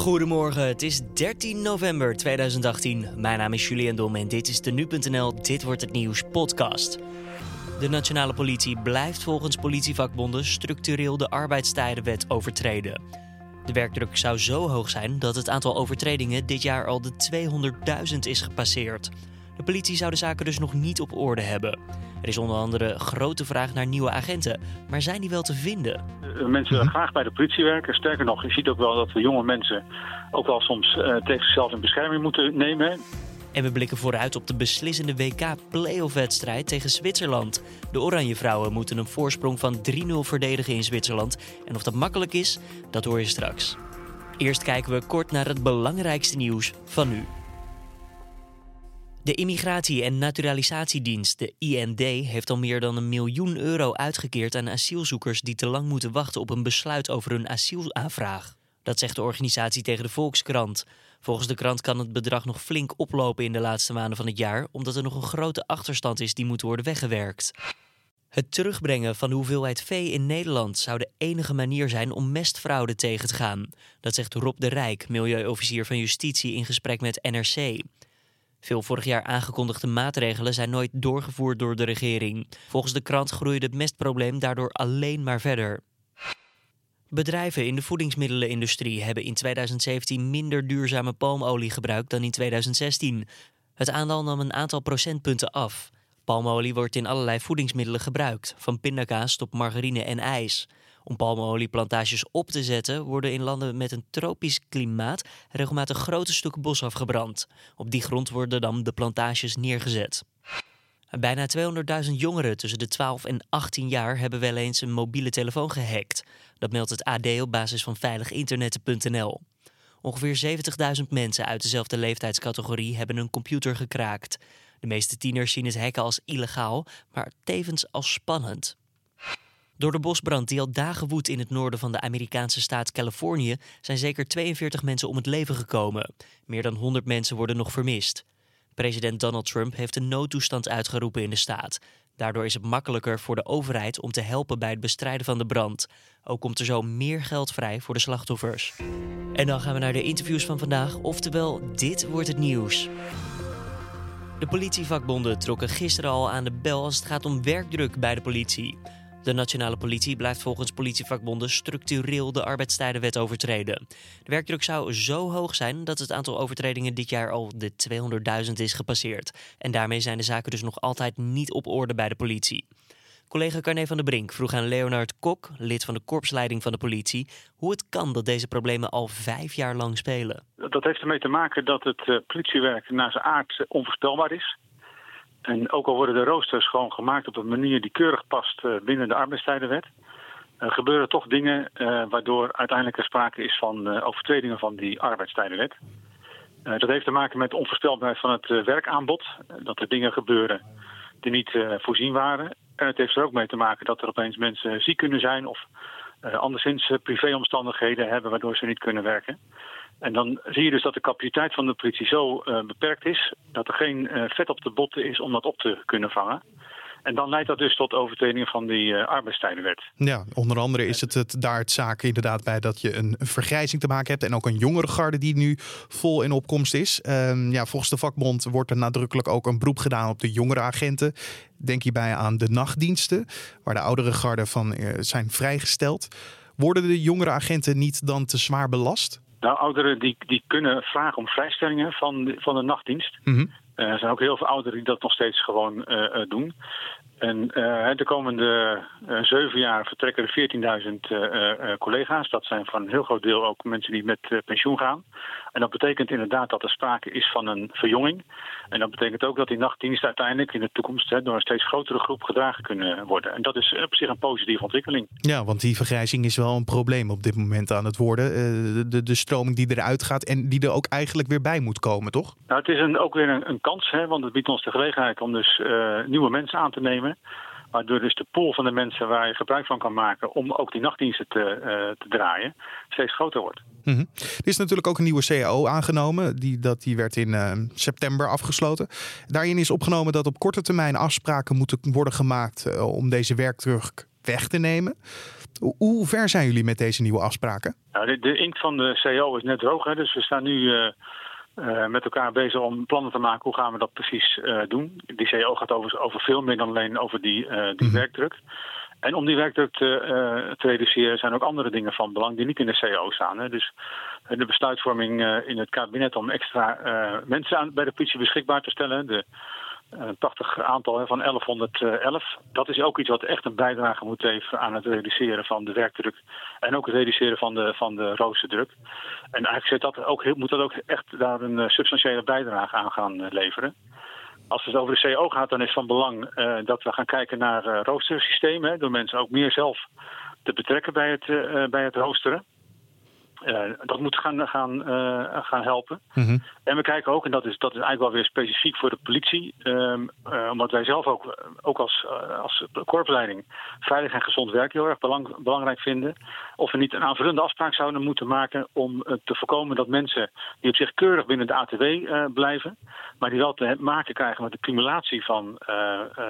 Goedemorgen, het is 13 november 2018. Mijn naam is Julian Dom en dit is de Nu.nl Dit Wordt Het Nieuws podcast. De nationale politie blijft volgens politievakbonden structureel de arbeidstijdenwet overtreden. De werkdruk zou zo hoog zijn dat het aantal overtredingen dit jaar al de 200.000 is gepasseerd. De politie zou de zaken dus nog niet op orde hebben. Er is onder andere grote vraag naar nieuwe agenten, maar zijn die wel te vinden? Mensen willen graag bij de politie werken. Sterker nog, je ziet ook wel dat we jonge mensen ook wel soms uh, tegen zichzelf in bescherming moeten nemen. En we blikken vooruit op de beslissende WK-playoff-wedstrijd tegen Zwitserland. De Oranje Vrouwen moeten een voorsprong van 3-0 verdedigen in Zwitserland. En of dat makkelijk is, dat hoor je straks. Eerst kijken we kort naar het belangrijkste nieuws van nu. De Immigratie- en Naturalisatiedienst, de IND, heeft al meer dan een miljoen euro uitgekeerd aan asielzoekers die te lang moeten wachten op een besluit over hun asielaanvraag. Dat zegt de organisatie tegen de Volkskrant. Volgens de krant kan het bedrag nog flink oplopen in de laatste maanden van het jaar, omdat er nog een grote achterstand is die moet worden weggewerkt. Het terugbrengen van de hoeveelheid vee in Nederland zou de enige manier zijn om mestfraude tegen te gaan. Dat zegt Rob de Rijk, milieuofficier van Justitie, in gesprek met NRC. Veel vorig jaar aangekondigde maatregelen zijn nooit doorgevoerd door de regering. Volgens de krant groeide het mestprobleem daardoor alleen maar verder. Bedrijven in de voedingsmiddelenindustrie hebben in 2017 minder duurzame palmolie gebruikt dan in 2016. Het aandeel nam een aantal procentpunten af. Palmolie wordt in allerlei voedingsmiddelen gebruikt, van pindakaas tot margarine en ijs. Om palmolieplantages op te zetten worden in landen met een tropisch klimaat regelmatig grote stukken bos afgebrand. Op die grond worden dan de plantages neergezet. Bijna 200.000 jongeren tussen de 12 en 18 jaar hebben wel eens een mobiele telefoon gehackt. Dat meldt het AD op basis van veiliginternet.nl. Ongeveer 70.000 mensen uit dezelfde leeftijdscategorie hebben een computer gekraakt. De meeste tieners zien het hacken als illegaal, maar tevens als spannend. Door de bosbrand die al dagen woedt in het noorden van de Amerikaanse staat Californië zijn zeker 42 mensen om het leven gekomen. Meer dan 100 mensen worden nog vermist. President Donald Trump heeft een noodtoestand uitgeroepen in de staat. Daardoor is het makkelijker voor de overheid om te helpen bij het bestrijden van de brand. Ook komt er zo meer geld vrij voor de slachtoffers. En dan gaan we naar de interviews van vandaag, oftewel dit wordt het nieuws. De politievakbonden trokken gisteren al aan de bel als het gaat om werkdruk bij de politie. De nationale politie blijft volgens politievakbonden structureel de arbeidstijdenwet overtreden. De werkdruk zou zo hoog zijn dat het aantal overtredingen dit jaar al de 200.000 is gepasseerd. En daarmee zijn de zaken dus nog altijd niet op orde bij de politie. Collega Carne van der Brink vroeg aan Leonard Kok, lid van de korpsleiding van de politie, hoe het kan dat deze problemen al vijf jaar lang spelen. Dat heeft ermee te maken dat het eh, politiewerk naar zijn aard onvoorspelbaar is. En ook al worden de roosters gewoon gemaakt op een manier die keurig past eh, binnen de arbeidstijdenwet, uh, gebeuren toch dingen uh, waardoor uiteindelijk er sprake is van overtredingen van die arbeidstijdenwet. dat heeft te maken met onvoorspelbaarheid van het werkaanbod. dat er dingen gebeuren die niet voorzien waren. En het heeft er ook mee te maken dat er opeens mensen ziek kunnen zijn of anderszins privéomstandigheden hebben waardoor ze niet kunnen werken. En dan zie je dus dat de capaciteit van de politie zo uh, beperkt is dat er geen uh, vet op de botten is om dat op te kunnen vangen. En dan leidt dat dus tot overtredingen van die uh, arbeidstijdenwet. Ja, onder andere is het, het daar het zaak inderdaad bij dat je een vergrijzing te maken hebt. En ook een jongere garde die nu vol in opkomst is. Uh, ja, volgens de vakbond wordt er nadrukkelijk ook een beroep gedaan op de jongere agenten. Denk hierbij aan de nachtdiensten, waar de oudere garden van zijn vrijgesteld. Worden de jongere agenten niet dan te zwaar belast? Nou, ouderen die, die kunnen vragen om vrijstellingen van de, van de nachtdienst. Mm er zijn ook heel veel ouderen die dat nog steeds gewoon uh, doen. En de komende zeven jaar vertrekken er 14.000 collega's. Dat zijn van een heel groot deel ook mensen die met pensioen gaan. En dat betekent inderdaad dat er sprake is van een verjonging. En dat betekent ook dat die nachtdiensten uiteindelijk in de toekomst door een steeds grotere groep gedragen kunnen worden. En dat is op zich een positieve ontwikkeling. Ja, want die vergrijzing is wel een probleem op dit moment aan het worden. De, de, de stroming die eruit gaat en die er ook eigenlijk weer bij moet komen, toch? Nou, het is een, ook weer een, een kans, hè, want het biedt ons de gelegenheid om dus nieuwe mensen aan te nemen. Waardoor dus de pool van de mensen waar je gebruik van kan maken om ook die nachtdiensten te, uh, te draaien, steeds groter wordt. Mm -hmm. Er is natuurlijk ook een nieuwe CAO aangenomen. Die, dat, die werd in uh, september afgesloten. Daarin is opgenomen dat op korte termijn afspraken moeten worden gemaakt uh, om deze werkdruk weg te nemen. Hoe, ver zijn jullie met deze nieuwe afspraken? Nou, de, de, inkt van de CEO is net droog, hè, dus we staan nu met elkaar bezig om plannen te maken hoe gaan we dat precies doen. Die CEO gaat over, over veel meer dan alleen over die, die mhm. werkdruk. En om die werkdruk te, uh, te, reduceren zijn ook andere dingen van belang die niet in de CEO staan. Hè. Dus eh, de besluitvorming uh, in het kabinet om extra mensen aan, bij de politie beschikbaar te stellen. De prachtig aantal hè, van 1111. Dat is ook iets wat echt een bijdrage moet leveren aan het reduceren van de werkdruk. En ook het reduceren van de, van de roosterdruk. En eigenlijk dat ook, moet dat ook echt daar een substantiële bijdrage aan gaan leveren. Als het over de CO gaat, dan is van belang uh, dat we gaan kijken naar roostersystemen. Door mensen ook meer zelf te betrekken bij het, bij het roosteren. Uh, dat moet gaan, gaan, uh, gaan helpen. Mm -hmm. En we kijken ook, en dat is, dat is eigenlijk wel weer specifiek voor de politie, um, uh, omdat wij zelf ook, ook als, als korpsleiding veilig en gezond werk heel erg belang, belangrijk vinden, of we niet een aanvullende afspraak zouden moeten maken om te voorkomen dat mensen die op zich keurig binnen de ATW blijven, maar die wel te maken krijgen met de cumulatie van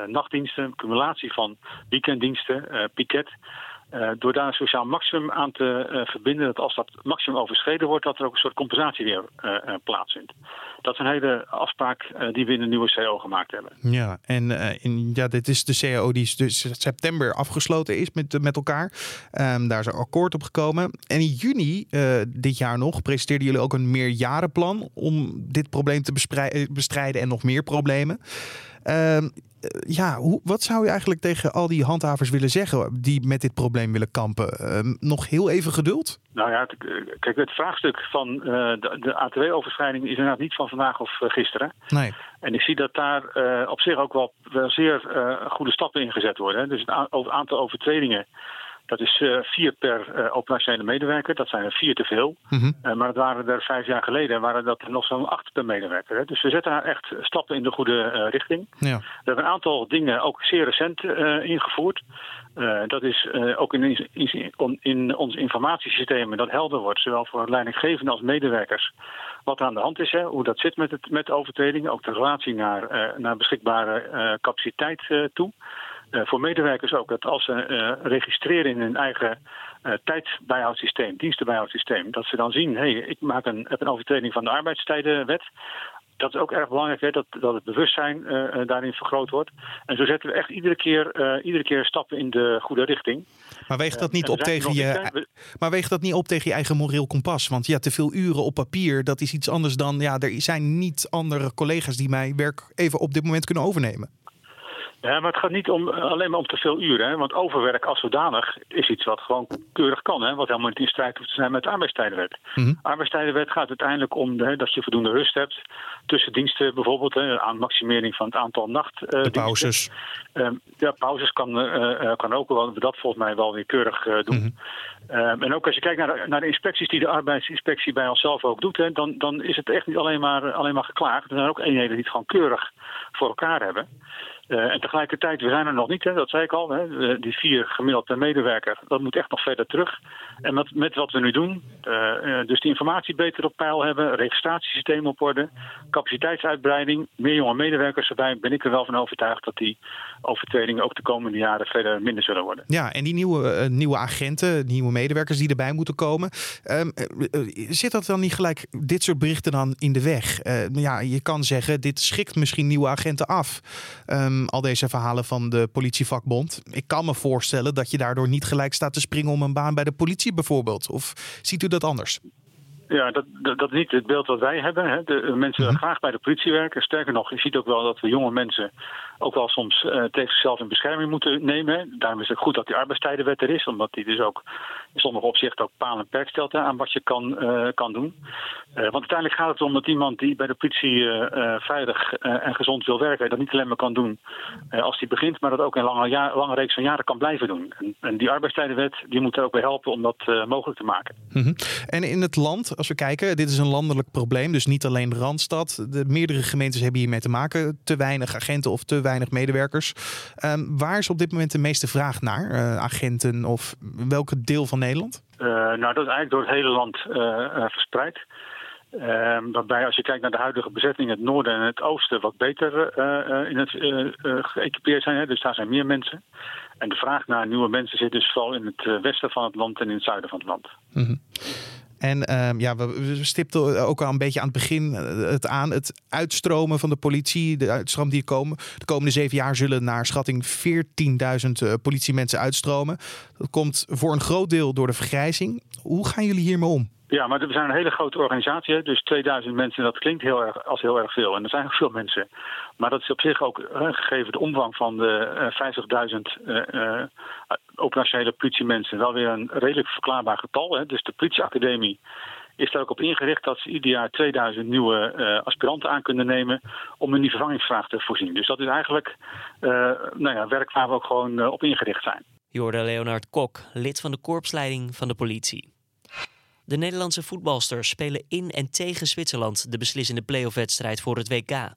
nachtdiensten, cumulatie van weekenddiensten, piket. Uh, door daar een sociaal maximum aan te uh, verbinden, dat als dat maximum overschreden wordt, dat er ook een soort compensatie weer uh, plaatsvindt. Dat is een hele afspraak die we in de nieuwe CO gemaakt hebben. Ja, en in, ja, dit is de CO die dus september afgesloten is met, met elkaar. Um, daar is een akkoord op gekomen. En in juni dit jaar nog presenteerden jullie ook een meerjarenplan om dit probleem te bestrijden en nog meer problemen. Ehm, eh, ja, hoe, wat zou je eigenlijk tegen al die handhavers willen zeggen die met dit probleem willen kampen? Ehm, nog heel even geduld? Nou ja, kijk, het vraagstuk van uh, de, de ATW-overschrijding is inderdaad niet van vandaag of uh, gisteren. Nee. En ik zie dat daar op zich ook wel, wel zeer goede stappen in gezet worden. Hè. Dus het aantal overtredingen dat is uh, vier per uh, operationele medewerker. Dat zijn er vier te veel. Mm -hmm. uh, maar dat waren er vijf jaar geleden waren dat er nog zo'n acht per medewerker. Hè. Dus we zetten daar echt stappen in de goede richting. Ja. We hebben een aantal dingen ook zeer recent ingevoerd. dat is ook in, in, in onze informatiesystemen dat helder wordt, zowel voor leidinggevenden als medewerkers, wat er aan de hand is, hè, hoe dat zit met, het, met overtredingen, ook de relatie naar, naar beschikbare capaciteit toe. Uh, voor medewerkers ook. Dat als ze uh, registreren in hun eigen uh, tijdsbijhoudssysteem, dienstenbijhoudssysteem, dat ze dan zien, hé, hey, ik maak een, heb een overtreding van de arbeidstijdenwet. Dat is ook erg belangrijk, hè, dat, dat het bewustzijn daarin vergroot wordt. En zo zetten we echt iedere keer, iedere keer stappen in de goede richting. Maar weegt dat niet op tegen je. Maar weegt dat niet op tegen je eigen moreel kompas? Want ja, te veel uren op papier, dat is iets anders dan. Ja, er zijn niet andere collega's die mij werk even op dit moment kunnen overnemen. Ja, maar het gaat niet om, alleen maar om te veel uren. Hè? Want overwerk als zodanig is iets wat gewoon keurig kan. Hè? Wat helemaal niet in strijd hoeft te zijn met de arbeidstijdenwet. Mm Arbeidstijdenwet gaat uiteindelijk om de, dat je voldoende rust hebt. Tussen diensten bijvoorbeeld. Hè, aan maximering van het aantal nachtdiensten. Uh, pauzes. Uh, ja, pauzes kan, uh, kan ook wel. Dat volgens mij wel weer keurig doen. Mm -hmm. en ook als je kijkt naar de, naar de, inspecties die de arbeidsinspectie bij onszelf ook doet. Hè, dan, dan is het echt niet alleen maar, alleen maar geklaagd. Er zijn ook eenheden die het gewoon keurig voor elkaar hebben. Uh, en tegelijkertijd, we zijn er nog niet, hè, dat zei ik al. Hè, die vier gemiddeld per medewerker, dat moet echt nog verder terug. En met, met wat we nu doen, uh, dus die informatie beter op peil hebben, registratiesysteem op orde, capaciteitsuitbreiding, meer jonge medewerkers erbij, ben ik er wel van overtuigd dat die overtredingen ook de komende jaren verder minder zullen worden. Ja, en die nieuwe, nieuwe agenten, nieuwe medewerkers die erbij moeten komen, um, zit dat dan niet gelijk dit soort berichten dan in de weg? ja, je kan zeggen, dit schikt misschien nieuwe agenten af. Um, al deze verhalen van de politievakbond. Ik kan me voorstellen dat je daardoor niet gelijk staat te springen om een baan bij de politie bijvoorbeeld. Of ziet u dat anders? Ja, dat, dat, dat, is niet het beeld wat wij hebben. Hè. De, mensen willen mhm. graag bij de politie werken. Sterker nog, je ziet ook wel dat we jonge mensen ook wel soms uh, tegen zichzelf in bescherming moeten nemen. Daarom is het goed dat die arbeidstijdenwet er is, omdat die dus ook in sommige opzichten ook paal en perk stelt aan wat je kan, uh, kan doen. Uh, want uiteindelijk gaat het om dat iemand die bij de politie veilig en gezond wil werken, dat niet alleen maar kan doen als hij begint, maar dat ook een lange, jaar, lange reeks van jaren kan blijven doen. En, en die arbeidstijdenwet die moet er ook bij helpen om dat mogelijk te maken. Mm -hmm. En in het land, als we kijken, dit is een landelijk probleem, dus niet alleen de Randstad. De meerdere gemeentes hebben hiermee te maken. Te weinig agenten of te weinig medewerkers. Um, waar is op dit moment de meeste vraag naar? Uh, agenten of welke deel van Nederland? Uh, nou, dat is eigenlijk door het hele land uh, verspreid. Ehm, waarbij als je kijkt naar de huidige bezetting, het noorden en het oosten wat beter uh, in het geëquipeerd zijn. Hè? Dus daar zijn meer mensen. En de vraag naar nieuwe mensen zit dus vooral in het westen van het land en in het zuiden van het land. Mm En uh, ja, we stipten ook al een beetje aan het begin het aan. Het uitstromen van de politie, de uitstroom die komen. De komende zeven jaar zullen naar schatting 14.000 politiemensen uitstromen. Dat komt voor een groot deel door de vergrijzing. Hoe gaan jullie hiermee om? Ja, maar we zijn een hele grote organisatie. Dus 2000 mensen, dat klinkt heel erg, als heel erg veel. En er zijn ook veel mensen. Maar dat is op zich ook, gegeven de omvang van de 50.000 uh, uh, operationele politiemensen, wel weer een redelijk verklaarbaar getal. Hè. Dus de politieacademie is daar ook op ingericht dat ze ieder jaar 2000 nieuwe aspiranten aan kunnen nemen om in die vervangingsvraag te voorzien. Dus dat is eigenlijk nou ja, werk waar we ook gewoon op ingericht zijn. Jorde Leonard Kok, lid van de korpsleiding van de politie. De Nederlandse voetbalsters spelen in en tegen Zwitserland de beslissende playoff-wedstrijd voor het WK.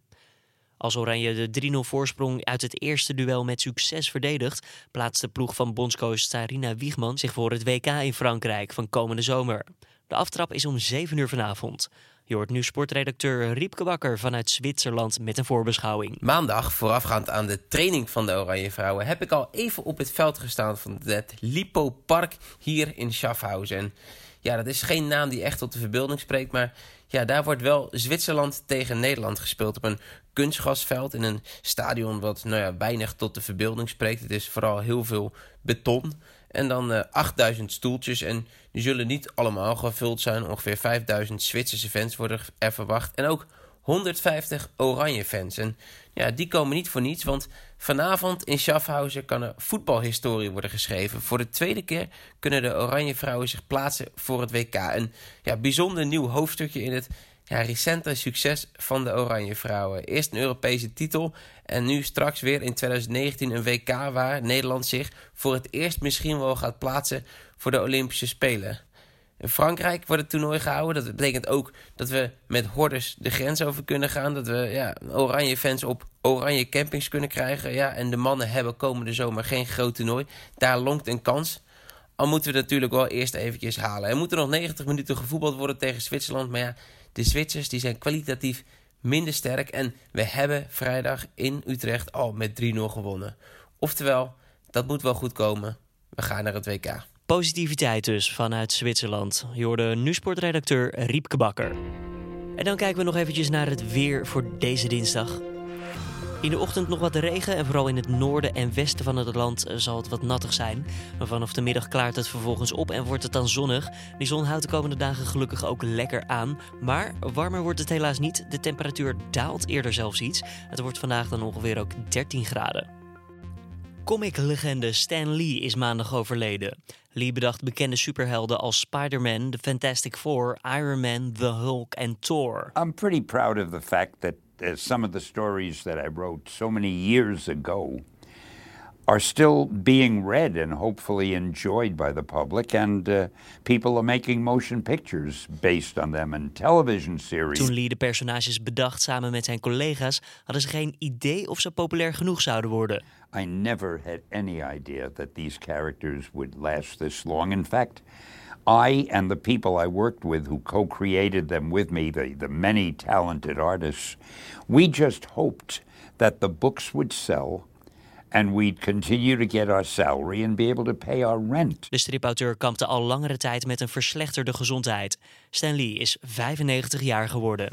Als Oranje de 3-0 voorsprong uit het eerste duel met succes verdedigt, plaatst de ploeg van bondscoach Sarina Wiegman zich voor het WK in Frankrijk van komende zomer. De aftrap is om 7 uur vanavond. Je hoort nu sportredacteur Riepke Bakker vanuit Zwitserland met een voorbeschouwing. Maandag, voorafgaand aan de training van de Oranje Vrouwen, heb ik al even op het veld gestaan van het Lipo Park hier in Schaffhausen ja, dat is geen naam die echt tot de verbeelding spreekt. Maar ja, daar wordt wel Zwitserland tegen Nederland gespeeld op een kunstgasveld. In een stadion wat nou ja, weinig tot de verbeelding spreekt. Het is vooral heel veel beton. En dan uh, eh, 8000 stoeltjes. En die zullen niet allemaal gevuld zijn. Ongeveer 5000 Zwitserse fans worden er verwacht. En ook 150 oranje fans. En ja, die komen niet voor niets, want vanavond in Schaffhausen kan er voetbalhistorie worden geschreven. Voor de tweede keer kunnen de oranje vrouwen zich plaatsen voor het WK. Een ja, bijzonder nieuw hoofdstukje in het ja, recente succes van de oranje vrouwen. Eerst een Europese titel en nu straks weer in 2019 een WK waar Nederland zich voor het eerst misschien wel gaat plaatsen voor de Olympische Spelen. In Frankrijk wordt het toernooi gehouden. Dat betekent ook dat we met hordes de grens over kunnen gaan. Dat we ja, oranje fans op oranje campings kunnen krijgen. Ja, en de mannen hebben komende zomer geen groot toernooi. Daar lonkt een kans. Al moeten we natuurlijk wel eerst eventjes halen. Er moeten nog 90 minuten gevoetbald worden tegen Zwitserland. Maar ja, de Zwitsers die zijn kwalitatief minder sterk. En we hebben vrijdag in Utrecht al met 3-0 gewonnen. Oftewel, dat moet wel goed komen. We gaan naar het WK. Positiviteit dus vanuit Zwitserland. Je hoorde nu sportredacteur Riepke Bakker. En dan kijken we nog eventjes naar het weer voor deze dinsdag. In de ochtend nog wat regen en vooral in het noorden en westen van het land zal het wat nattig zijn. Maar vanaf de middag klaart het vervolgens op en wordt het dan zonnig. Die zon houdt de komende dagen gelukkig ook lekker aan. Maar warmer wordt het helaas niet. De temperatuur daalt eerder zelfs iets. Het wordt vandaag dan ongeveer ook 13 graden. Comic-legende Stan Lee is maandag overleden. Lee bedacht bekende superhelden als Spider-Man, The Fantastic Four, Iron Man, The Hulk en Thor. I'm pretty proud of the fact that uh, some of the stories that I wrote so many years ago are still being read and hopefully enjoyed by the public. And uh, people are making motion pictures based on them and television series. Toen Lee de personages bedacht samen met zijn collega's, hadden ze geen idee of ze populair genoeg zouden worden. I never had any idea that these characters would last this long. In fact, I and the people I worked with who co created them with me, the, the many talented artists, we just hoped that the books would sell and we'd continue to get our salary and be able to pay our rent. De stripauteur kampte al langere tijd met een verslechterde gezondheid. Stan Lee is 95 jaar geworden.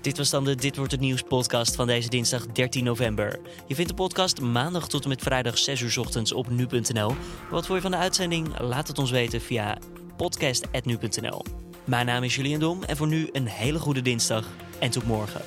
Dit was dan de Dit wordt het nieuws podcast van deze dinsdag 13 november. Je vindt de podcast maandag tot en met vrijdag 6 uur ochtends op nu.nl. Wat voor je van de uitzending? Laat het ons weten via podcast.nu.nl. Mijn naam is Julian Dom en voor nu een hele goede dinsdag en tot morgen.